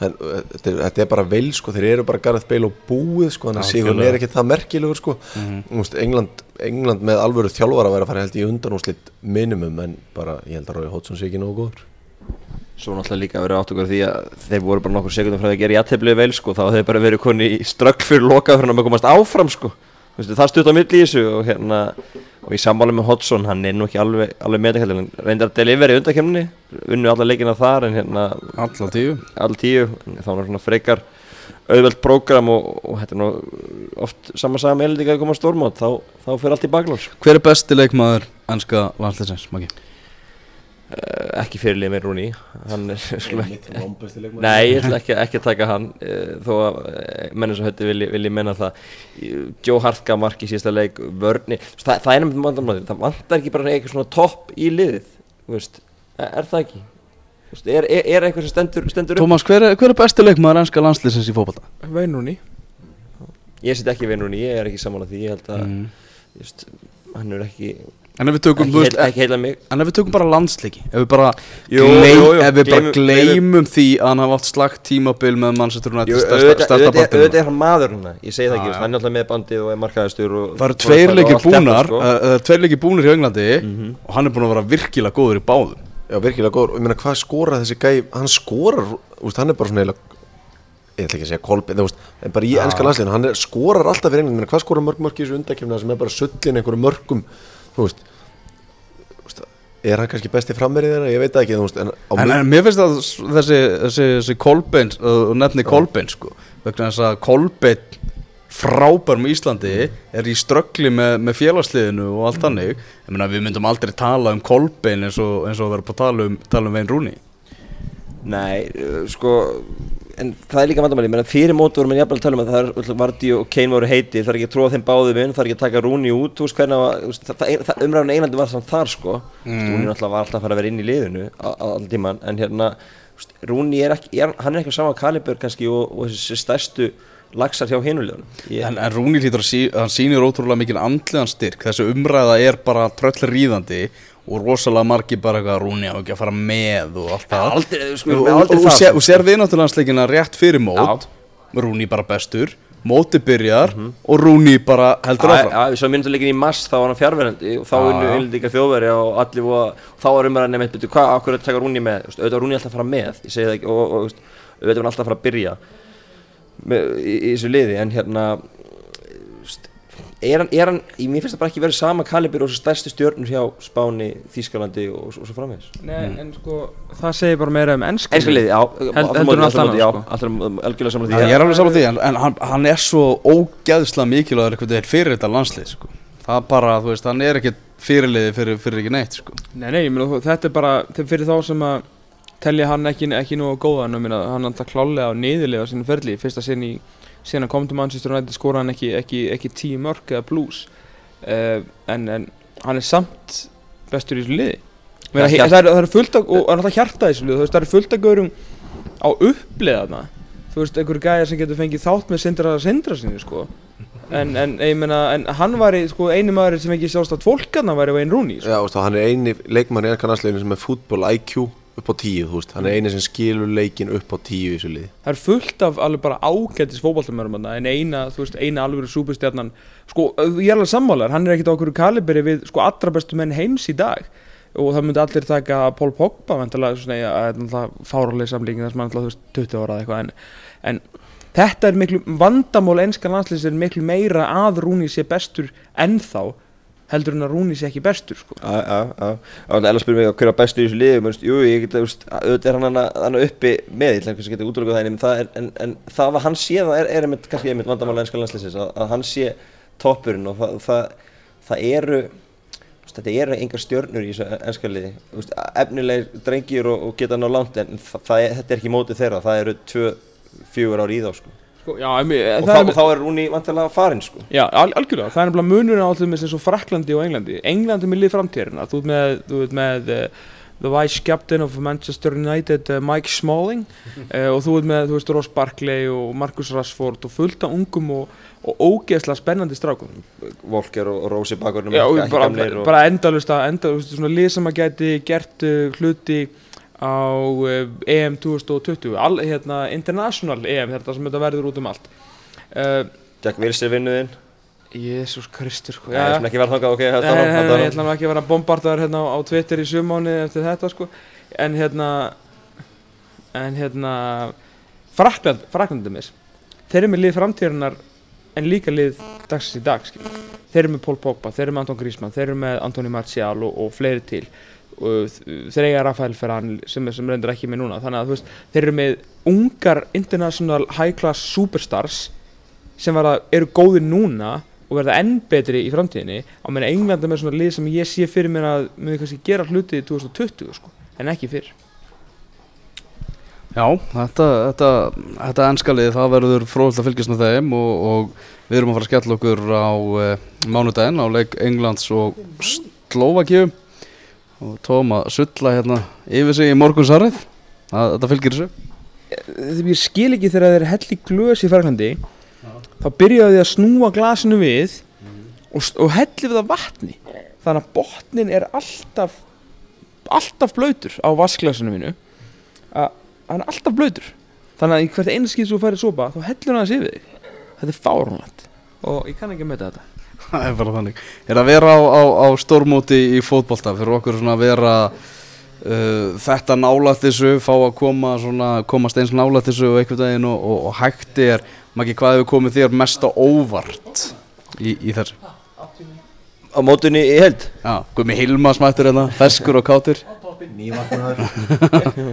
en, þetta, þetta er bara vel sko, þeir eru bara Gareth Bale og búið sko, þannig að Sigurinn er ekki það merkilegur sko Þú veist, England, England með alvöru þjálfara væri að fara held í undanúslit minimum en bara, ég held að Rói Hótsson sé ekki nógu góður Svo náttúrulega líka verið átt okkur því að þeir voru bara nokkur sekundum frá því að gera jætteflið vel sko, þá hefði þeir bara verið koni í ströggl fyrir lokað fyrir að komast áfram sko. Veist, það stutt á milli í þessu og hérna og í sammáli með Hodgson, hann er nú ekki alveg, alveg meðakæll, hann reyndar að delivera í undakemni, unnu alla leikina þar en hérna Alla tíu all tíu, þá var svona frekar auðvelt prógram og, og þetta er nú oft sama saga með elendinga að koma stórmátt, þá, þá fyrir allt í baklós. Hver er besti leikmaður ennska landsleisins, Maggi? Uh, ekki fyrirlið með Rúni, hann er ekki Nei Nei, ég ætla ekki, ekki að taka hann uh, þó að uh, mennum sem höfði vilji, vilji menna það. Joe Hart gaf mark í síðasta leik vörni, veist, það, það er nefnum vandamæður það vantar ekki bara eitthvað svona topp í liðið þú veist, er, það ekki? Þú veist, er, er, er eitthvað sem stendur, stendur upp? Tómas, hver er, hver er besti leikmaður ennska landsleisins í fótbolta? Veinrúni ég set ekki við Rúni, ég er ekki saman að því. Ég held að, Mm. þú veist, hann er ekki En ef við tökum, ekki, veist, heil, ekki heila mig. en ef við tökum bara landsleiki Ef við bara, Jú, gleym, jú, jú, ef við bara gleymum- gleymum því að hann hafa átt slagt tímabil með Manchester United stærsta, barndinu auðvitað er hann maður hérna, ég segi það ekki, hann er alltaf með bandið og er markaðistur og Það eru og- tveir og leikir allt þetta, búnar sko. uh, Það eru tveir leikir búnar hjá Englandi Mhm. Og hann er búin að vera virkilega góður í báðum. Já, virkilega góður, og ég meina hvað skorar þessi gæi, hann skorar, þú veist, hann er bara svona ég ætla ekki að segja kolbin, þú veist, en bara í ennska landsliðinu, hann er, skorar alltaf fyrir ég meina hvað skorar mörg mörg í þessu undakefna sem er bara sullin einhverju mörgum, þú veist, er hann kannski besti frammerið þeirra, ég veit það ekki, veist, en á En, en mér finnst að þessi, þessi, þessi Kolbein og nefni Kolbein sko vegna þess að Kolbein frábær með Íslandi er í ströggli með, með félagsliðinu og allt þannig. Ég meina við myndum aldrei tala um Kolbein eins og, eins og vera på að tala um, tala um Vein Rúni Nei, uh, sko En það er líka vandamæli, menn fyrir mót vorum við jafnvel að tala um að það er Vardí og Kane voru heiti Það er ekki að tróða þeim báðum inn, það er ekki að taka Rúni út Þú veist hvernig að, umræðan einandi var samt þar sko. Mm. Rúni náttúrulega var alltaf að fara að vera inn í liðinu all tíman En hérna, Rúni er ekki, er, hann er ekki á sama kaliber kannski Og, og þessi stærstu laxar hjá hinulegunum en, en Rúni hlýtur að sí, hann sýnir ótrúlega mikil andlegan styrk. Þessi umræða er bara tröll ríðandi og rosalega margi bara eitthvað Rúni á ekki að fara með og allt það. Aldrei, sko, og, og, og, sér, og sér við náttúrulega rétt fyrir mót. Rúni bara bestur móti byrjar og Rúni bara heldur áfram. Já, við svo myndum leikin í mass þá var hann fjárverandi og þá unnu já. einlendingar þjóðveri og allir og þá var umræðan nefnt betur hvað, okkur er að taka Rúni með, auðvitað Rúni alltaf að fara með, ég segi það ekki og, auðvitað hann alltaf að fara að byrja með, í, í þessu liði en hérna er hann, er hann, í mér finnst það bara ekki verið sama kalibur og þessu stærstu stjörnur hjá Spáni, Þýskalandi og, og, svo framvegis Nei, en sko, það segir bara meira um ennska Enska liði, já, Held- alltaf heldur allt alltaf já, annað, sko. alltaf algjörlega saman Já, því ég er alveg saman því, en, en hann, hann er svo ógæðslega mikilvægur eitthvað þegar fyrir þetta landslið sko. það er bara, þú veist, hann er ekki fyrirliði fyrir, fyrir ekki neitt sko. Nei, nei, ég meina, þú- þetta er bara fyrir þá sem að telja hann ekki, ekki nú góðan, ég meina, hann alltaf klálega á niðurlega á sinni síðan að kom til Manchester United skora hann ekki, ekki, ekki tíu mörg eða plus uh, en, en hann er samt bestur í þessu liði. Meina, hjart- það, er, það er fullt af, og hann er alltaf hjarta í þessu liði, þú veist, það er fullt af gaurum á uppleðana þú veist, einhverju gæjar sem getur fengið þátt með sindra sindra sinni, sko. En, en, ég meina, en hann var í, sko, eini maður sem ekki sjást að fólkarna væri Wayne Rooney, sko. Já, og hann er eini leikmann í ennska landsliðinu sem er fútból IQ upp á tíu, þú veist, hann er eini sem skilur leikin upp á tíu í þessu liði. Það er fullt af alveg bara ágættis fótballtamörum en eina, þú veist, eina alveg súpustjarnan sko, ég er alveg sammálar, hann er ekkit á okkur kaliberi við sko allra bestu menn heims í dag. Og það myndi allir taka Pól Pogba vantilega, svona, það er náttúrulega fáraleg samlíking þess að maður, þú veist, 20 ára eða eitthvað en, en þetta er miklu vandamál enskan landslýs er miklu meira að Rúni sé bestur ennþá heldur en að Rúni sé ekki bestur sko. Ella spyrir mig hver er bestur í þessu liði, menn, jú, ég get, auðvitað er hann hann uppi með, ég að geta útlökuð það, en, það er, en, en það að hann sé það er, er einmitt, kannski einmitt vandamála ennska landslýsins, að, að hann sé toppurinn og það, það, það eru, þetta eru engar stjörnur í þessu ennska liði, þú veist, efnilegir drengir og, og geta ná langt, en það, það þetta er ekki mótið þeirra, það eru tvö, fjögur ár í þá, sko. Sko, já, en mér- Og þá, er- þá er Rúni vantilega farinn, sko. Já, al algjörlega, það er nefnilega munurinn á alltaf með eins og Fraklandi og Englandi. Englandi með lið framtíðina, þú ert með, þú ert með uh, the vice captain of Manchester United, uh, Mike Smalling. Uh, og þú ert með, þú veist, Ross Barkley og Marcus Rashford og fullt af ungum og, og ógeðslega spennandi strákum. Volker og, Rósi bakurnum Já, og bara, bara endalust að endalust svona lið sem að geti gert hluti á uh, EM 2020 all, hérna, International EM þetta sem þetta verður út um allt. Uh, Jack Wilson vinnuðinn Jésús Kristur sko. Er er ég ætla nú ekki að vera bombardaður hérna á, Twitter í sumáni eftir þetta sko. En hérna en hérna Frakland, Fraklandum þeir eru með lið framtíðarinnar en líka lið dagsins í dag skilur. þeir eru með Paul Pogba, þeir eru með Anton Griezmann þeir eru með Antoni Martial og, og fleiri til og þ- þeir eiga Rafael Ferran sem, sem reyndir ekki með núna. Þannig að veist, þeir eru með ungar international high class superstars sem að, eru góðir núna og verða enn betri í framtíðinni. Á meina England er með svona lið sem ég sé fyrir mér að muni kannski gera hluti í 2020 sko, en ekki fyrr. Já, þetta, þetta, þetta enskalið það verður fróðilegt að fylgjast með þeim og, og við erum að fara að skella okkur á e, mánudaginn á leik Englands og Slovakíu og tóum að sulla hérna yfir sig í morgunsarið það, þetta fylgir þessu. Þegar ég skil ekki þegar þeir eru hell í í Fraklandi þá byrjaðu þið að snúa glasinu við og, s- og helli við það vatni. Þannig að botnin er alltaf alltaf blöytur á vaskglasinu mínu. Að hann er alltaf blöytur þannig að í hvert sem þú færir sopa þá hellur hann aðeins yfir þig. Þetta er fárunlegt og ég kann ekki að meta þetta Það er bara þannig. Er að vera á, á, á stórmóti í fótbolta fyrir okkur svona að vera uh, þetta nálægt þessu fá að koma svona, komast eins nálægt þessu og einhvern veginn og, og, og hægt er. Maggi, hvað hefur komið þér mest á óvart í, í þessu? Á mótunni í held Já, Gumi Hilma smættur hérna, feskur og kátur. [LAUGHS]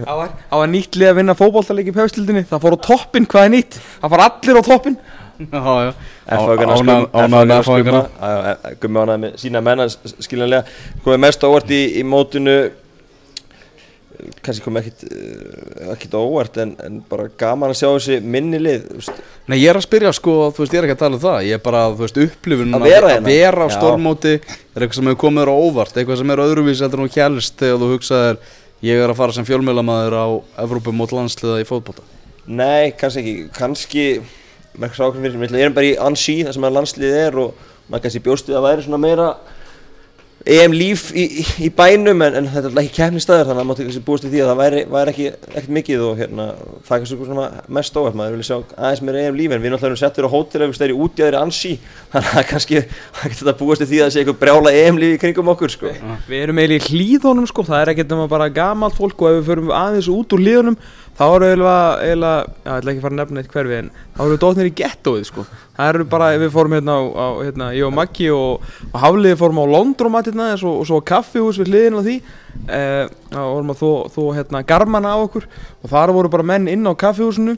Á að, nýtt lið að vinna fótboltaleik í pefstildinni það fór á toppin, hvað er nýtt? það fór allir á toppin Ánægð með fáingana Gummi ánægð með sína menna skiljanlega komið mest á óvart í, í mótinu kannski komið ekkit uh, ekkit á óvart en, en bara gaman að sjá þessi minni lið. Nei, ég er að spyrja sko, þú veist, ég er ekki að tala um það Ég er bara, þú veist, upplifun Að vera að hérna. vera á Já. stórmóti er eitthvað sem hefur komið þér á óvart eitthvað sem er öðruvís eftir hún kjælst þegar þú hugsaðir ég er að fara sem fjölmjölamæður á Evrópu mót landsliða í fótbolta Nei, kannski ekki kannski með eitthvað ákveðin fyrir við erum bara í Ansi þar sem að landslið er og maður kannski bjóst við að væri svona meira EM líf í, í, í bænum en, en þetta er alltaf ekki kemnistæður þannig að maður kannski búist við því að það væri, væri ekki ekkert mikið og hérna það er kannski svona mest óvægt maður vilja sjá aðeins meira EM líf en við náttúrulega erum settur á hótel ef við stæri út í aðri Ansi þannig að kannski þetta búist við því að það sé eitthvað brjála EM líf í kringum okkur sko. Við erum eiginlega í hlýðunum sko, það er ekkert nema bara gamalt fólk og ef við förum aðeins út úr hlýðunum þá við eiginlega, eiginlega, já, ég ætla ekki að fara að nefna eitt hverfi en þá við dótnir í gettóið sko. Það eru bara, við fórum hérna á, á hérna, ég og Maggi og, og Hafliði fórum á Londromat hérna og svo, og svo kaffihús við hliðin á því. Eh, og vorum að þó, þó hérna garmana á okkur og þar voru bara menn inn á kaffihúsinu.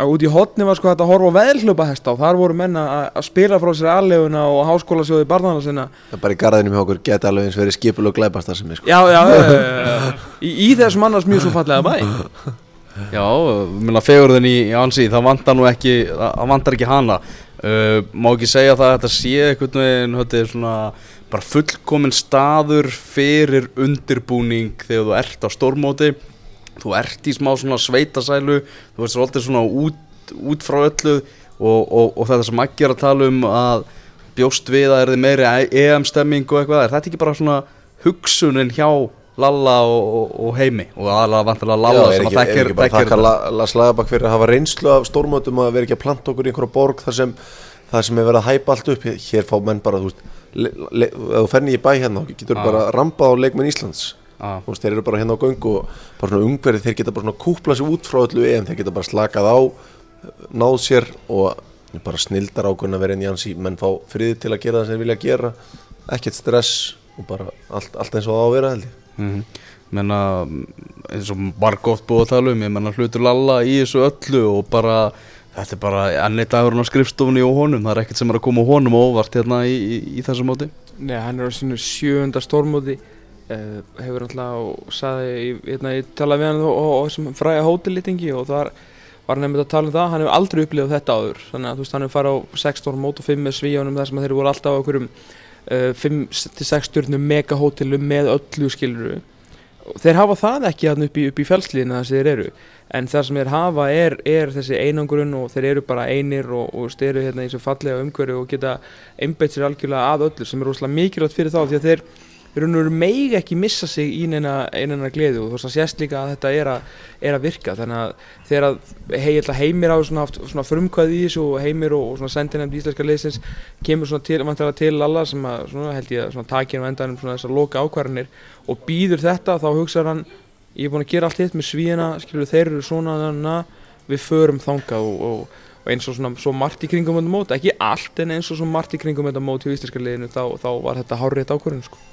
Og út í hotni var sko þetta að horfa á veðlhljópahesta og þar voru menn að spila frá sér aðleguna og háskólasjóði barnana sinna. Það er bara í garðinum hjá okkur geti alveg eins verið skipul og glæpast það sem er sko Já, já, já, já, já. Í, í þessum annars mjög svo fallega bæ [LAUGHS] Já, minna fegurðin í, Ansi það vantar nú ekki, það vantar ekki hana. Uh, má ekki segja það að þetta sé einhvern veginn, þetta er svona bara fullkomin staður fyrir undirbúning þegar þú ert á stórmóti. Þú ert í smá svona sveitasælu þú ert svolítið svona út, út frá öllu og, og, og þetta sem ekki er að tala um að bjóst við að er þið meiri EM-stemming og eitthvað, er þetta ekki bara svona hugsunin hjá Lalla og, og, og Heimi og aðalega vantilega Lalla Já, sem ekki, að þekkir ekki bara að þekkir þakka La- Lars Lagerbakk fyrir að hafa reynslu af stórmötum að vera ekki að planta okkur í einhverja borg þar sem það sem er verið að hæpa allt upp. Hér fá menn bara, þú veist þú fenni í bæ hérna, þá getur Já. bara rampað á leikmenn Íslands. Já. þú veist, þeir eru bara hérna á göngu og bara svona ungverði, þeir geta bara svona kúpla sig út frá öllu en þeir geta bara slakað á náð sér og bara snildar ákveðin að vera inn í hans í menn fá frið til að gera það sem þeir vilja gera. Ekkert stress og bara allt, allt eins og það á að vera held ég mm menna eins og var gott búið að tala um ég menna hlutur Lalla í þessu öllu og bara þetta er bara enni dagurinn á skrifstofunni og honum það er ekkert sem er að koma honum óvart hérna í, í, í þessu móti. Nei, hann er á sinu sjöunda stórmóti uh, hefur alltaf og saði, hérna, ég talaði við hann og, sem fræja hótellýtingi og þar var hann nefndið að tala um það, hann hefur aldrei upplifað þetta áður. Þannig að þú veist, hann hefur farið á 6 stórmót og 5 með svíjónum þar sem þeir voru alltaf á okkurum 5-6 stjórnum megahótelum með öllu skiluru þeir hafa það ekki upp í, upp í fjálslíðina þar sem þeir eru. En það sem þeir hafa er, er þessi einangurinn og þeir eru bara einir og, og eru hérna í þessu fallega umhverju og geta einbeitt sér algjörlega að öllu sem er rosalega mikilvægt fyrir þá því að þeir og veru meig ekki missa sig í neina, einina gleði og þú veist það sést líka að þetta er að, er að virka þannig að þegar að hei, að heimir á svona, svona frumkvæði í þessu og heimir og, og svona sendinefnd íslenska liðsins kemur svona til, vantilega til alla sem að svona held ég að takir á endanum svona þessar loka ákvarðanir og býður þetta þá hugsaður hann ég er búin að gera allt hitt með svíina skilur þeir eru svona þannig að við förum þangað og, og, og eins og svona svo margt í kringum þetta mót, ekki allt en eins og svo margt í kringum þetta mót hjá íslenska liðinu þá, þá var þetta hárrétt ákvörðun sko.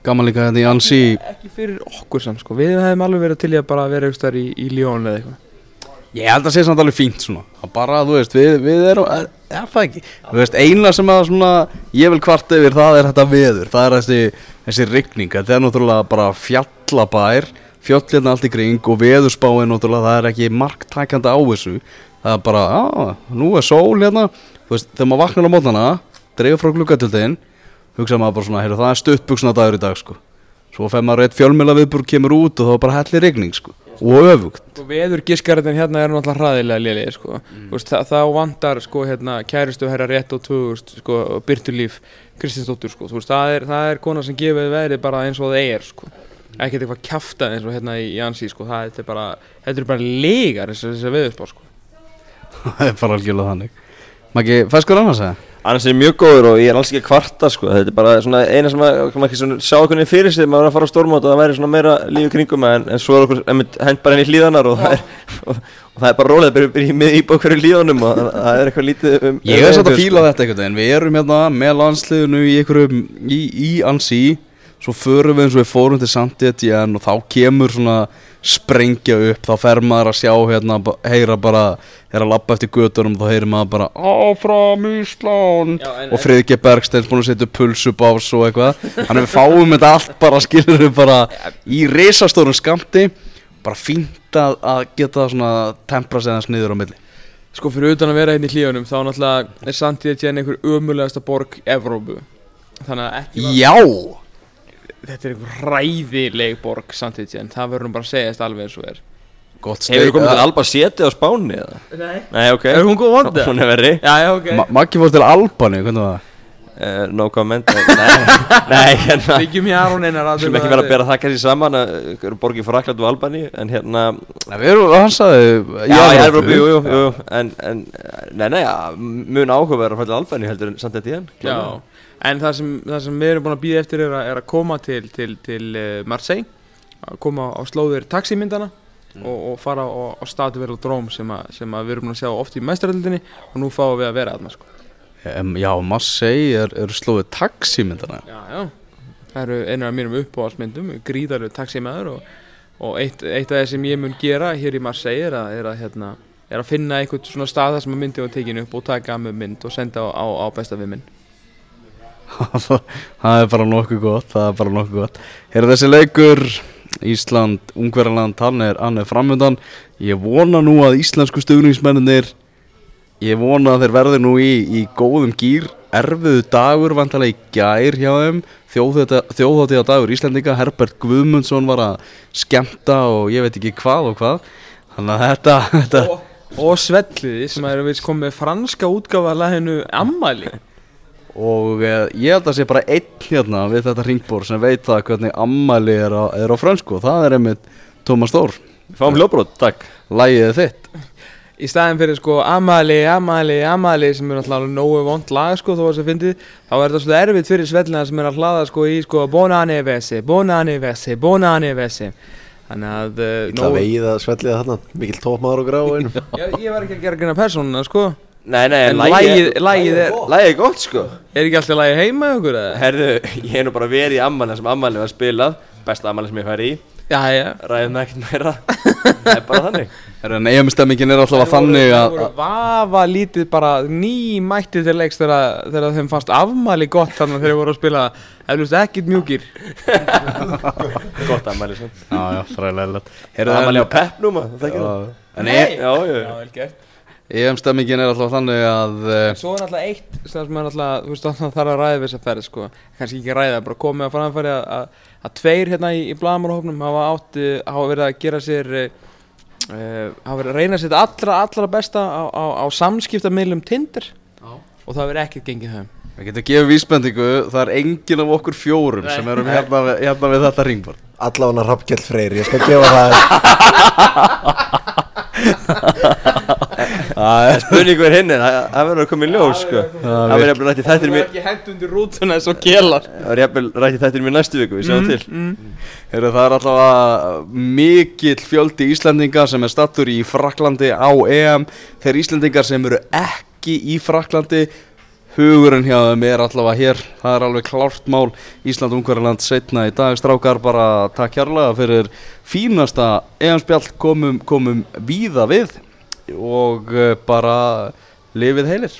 Gaman líka þetta í ansi ekki fyrir okkur samt sko, við hefum alveg verið til í að bara vera einhverstaðar í, í Lyon eða eitthvað. Ég held að sé samt alveg fínt svona. Að bara, þú veist, við, við erum er, er það ekki, þú veist, eina sem að svona ég vil kvart yfir, það er þetta veður. Það er þessi, þessi rigning. Þetta er náttúrulega bara fjallabær fjöllina allt í kring og veðurspáin náttúrulega, það er ekki marktækandi á þessu. Það er bara, á, nú er sól hérna, þú veist, þegar maður vaknar á mótana dreifur frá gluggatildin hugsa maður bara svona, heyrðu, það er stuttbuksna dagur í dag, sko svo fer maður eitt fjölmjöla viðbúr kemur út og þá er bara hellir rigning, sko og öfugt og veður giskarinn hérna er náttúrulega hraðilega liðið sko. mm. það, þá vantar sko, hérna, kæristu herra rétt og tvögust sko, Byrtulíf Kristinsdóttur sko. veist, það, er, það er kona sem gefið veðrið bara eins og það er sko. ekkert eitthvað kæftað eins og hérna í, ansi sko. það er bara, þetta er bara legar þess að veðurspá sko. [LAUGHS] það er bara algjörlega þannig Maggi, fæskur annars eða? Annars er mjög góður og ég er alls ekki að kvarta sko. Þetta er bara svona eina sem að maður ekki svona sjá veginn fyrir sig maður er að fara á stórmót og það væri svona meira lífi kringum en, en svo er okkur hend bara inn í hlíðanar og það [LAUGHS] og, og það er bara rólega að byrja með íbá hverju hlíðanum og það, það er eitthvað lítið um Ég er svolítið að fíla þetta einhvern veginn Við erum hérna með landsliðinu í einhverjum í, í ansi Svo förum við eins og við fórum til Sandétjen og þá kemur svona sprengja upp þá fer maður að sjá hérna heyra bara, er að lappa eftir götunum þá heyrir maður bara áfram Ísland. Já, en- og Friðge Bergsteins búin að setja pulsubás og eitthvað. Þannig að við fáum þetta allt bara skilur við bara í risastórum skamti bara fínt að, að geta svona tempra sig þess niður á milli. Sko fyrir utan að vera hérna í hlíðunum þá náttúrulega er Sandíðatjén einhver ömulegasta borg Evrópu. Þannig að ekki var Já! Þetta er einhver ræðileg borg Sandíðatjén það verður nú bara að segjast alveg eins og er. Gott Hefur þú komið til steik Alba Seti á Spáni eða? Nei. Nei, ok. Er hún góð vond, eða? Hún er verri. Já, já, ok. Ma Maggi fór til Albani, hvernig var það? uh, No comment. Nei, [LAUGHS] nei hérna. Byggjum í Aron einar Sem ekki vera að bera það kannski saman að eru borgið Frakland og Albani En hérna Nei, við erum, hann sagði Já, í Evrópu, jú, jú, jú. En, en nei, nei, ja, mun áhugaverður að falla til Albani heldur en samt þetta í hann Já, en það sem, það sem við erum búin að býða eftir er að, er að koma til, til, til uh, Marseille að koma á slóðir taximyndana og, og fara á, á statu Velodróm sem, að- sem við erum búin að sjá oft í mæstraröldinni og nú fáum við að vera aðna sko. um, Já, Marseille er, er slóðið taximyndana Já, já. Það eru einar af mínum uppáhaldsmyndum gríðarlega taximæður og, og eitt, eitt af það sem ég mun gera hér í Marseille er að, er að, hérna, er að finna einhvern svona stað þar sem að myndi var tekin upp og taka með mynd og senda á, á, á besta við minn [LAUGHS] Það er bara nokkuð gott, það er bara nokkuð gott. Hér er þessi leikur Ísland, Ungverjaland, hann er, er framöndan Ég vona nú að íslensku stuðningsmennir Ég vona að þeir verði nú í, í góðum gýr Erfiðu dagur vantarlega í gær hjá þeim. Þjóðhátíða dagur Íslendinga. Herbert Guðmundsson var að skemmta og ég veit ekki hvað og hvað. Þannig að þetta, þetta og, og Svelliði sem er við komið franska útgáfa að læginu Ammali Og uh, ég held að sé bara einn hérna við þetta ringbór sem veit það hvernig ammæli er á, er á fransku og það er einmitt Tómas Þór, Fáum hljóbrót, takk. Lægið þitt. Í staðin fyrir sko Ammali, Ammali, Ammali sem er alltaf nógu vond lag sko þó að það fyndið þá er þetta svolítið erfitt fyrir Svellina sem er að hlaða sko í sko Bonanivesi, Bonanivesi, Bonanivesi þannig að uh, Það veið að svelliða þarna, mikill tópmaður og gráin ég, ég var ekki að gera greina persónuna sko Nei, nei, en lagið lagið, lagið er Lagið er gott sko. Er ekki alltaf lagið heima hjá okkur eða? Herðu, ég hef nú bara verið í ammali sem ammali var spilað. Besta ammali sem ég fær í. Já, já. Ræðum það ekkert meira. Það er bara þannig. En EM-stemmingin er alltaf að þannig að, voru vafa lítið bara nýmættið til leiks þegar, þegar þeim fannst afmæli gott þannig að þeir voru að spila eflust ekkit mjúkir. [LAUGHS] Gott ammali sem Já, já, fræðilega Ammali á peppnum, það ekki það EM-stemmingin er alltaf þannig að uh, Svo er náttúrulega eitt sem er náttúrulega, þú veist, það þarf að ræða við þessa ferð, sko, kannski ekki ræða, bara komið að framfæri að, að, að tveir hérna í, í blagamannahófnum hafa eh, hafa verið að gera sér, uh, hafa verið að reyna sér allra, allra besta á, á, á samskiptamilum Tinder. Já. og það verið ekkert gengið þeim. Það getur gefið vísbendingu, það er engin af okkur fjórum sem erum hérna, við- hérna við þetta ringbord Allavega Rappkjell Freyr, ég skal gefa það [LAUGHS] Það er spurningu er hinn það það verður að koma í ljós sko. Það verður jafnvel rætt í þættir mér ekki hendt undir rútuna eins og gelar Það verður jafnvel rætt í þættir mér næstu viku, við sjáum til. Heru, Það er allavega mikill fjöldi Íslendinga sem er stattur í Fraklandi á EM. Þeir Íslendingar sem eru ekki í Fraklandi Hugurinn hjá þeim er allavega hér. Það er alveg klárt mál. Ísland Ungverðarland setna í dag. Strákar bara takk kjærlega fyrir fínasta EM-spjall. Komum, komum víða við Og eh, bara lifið heilir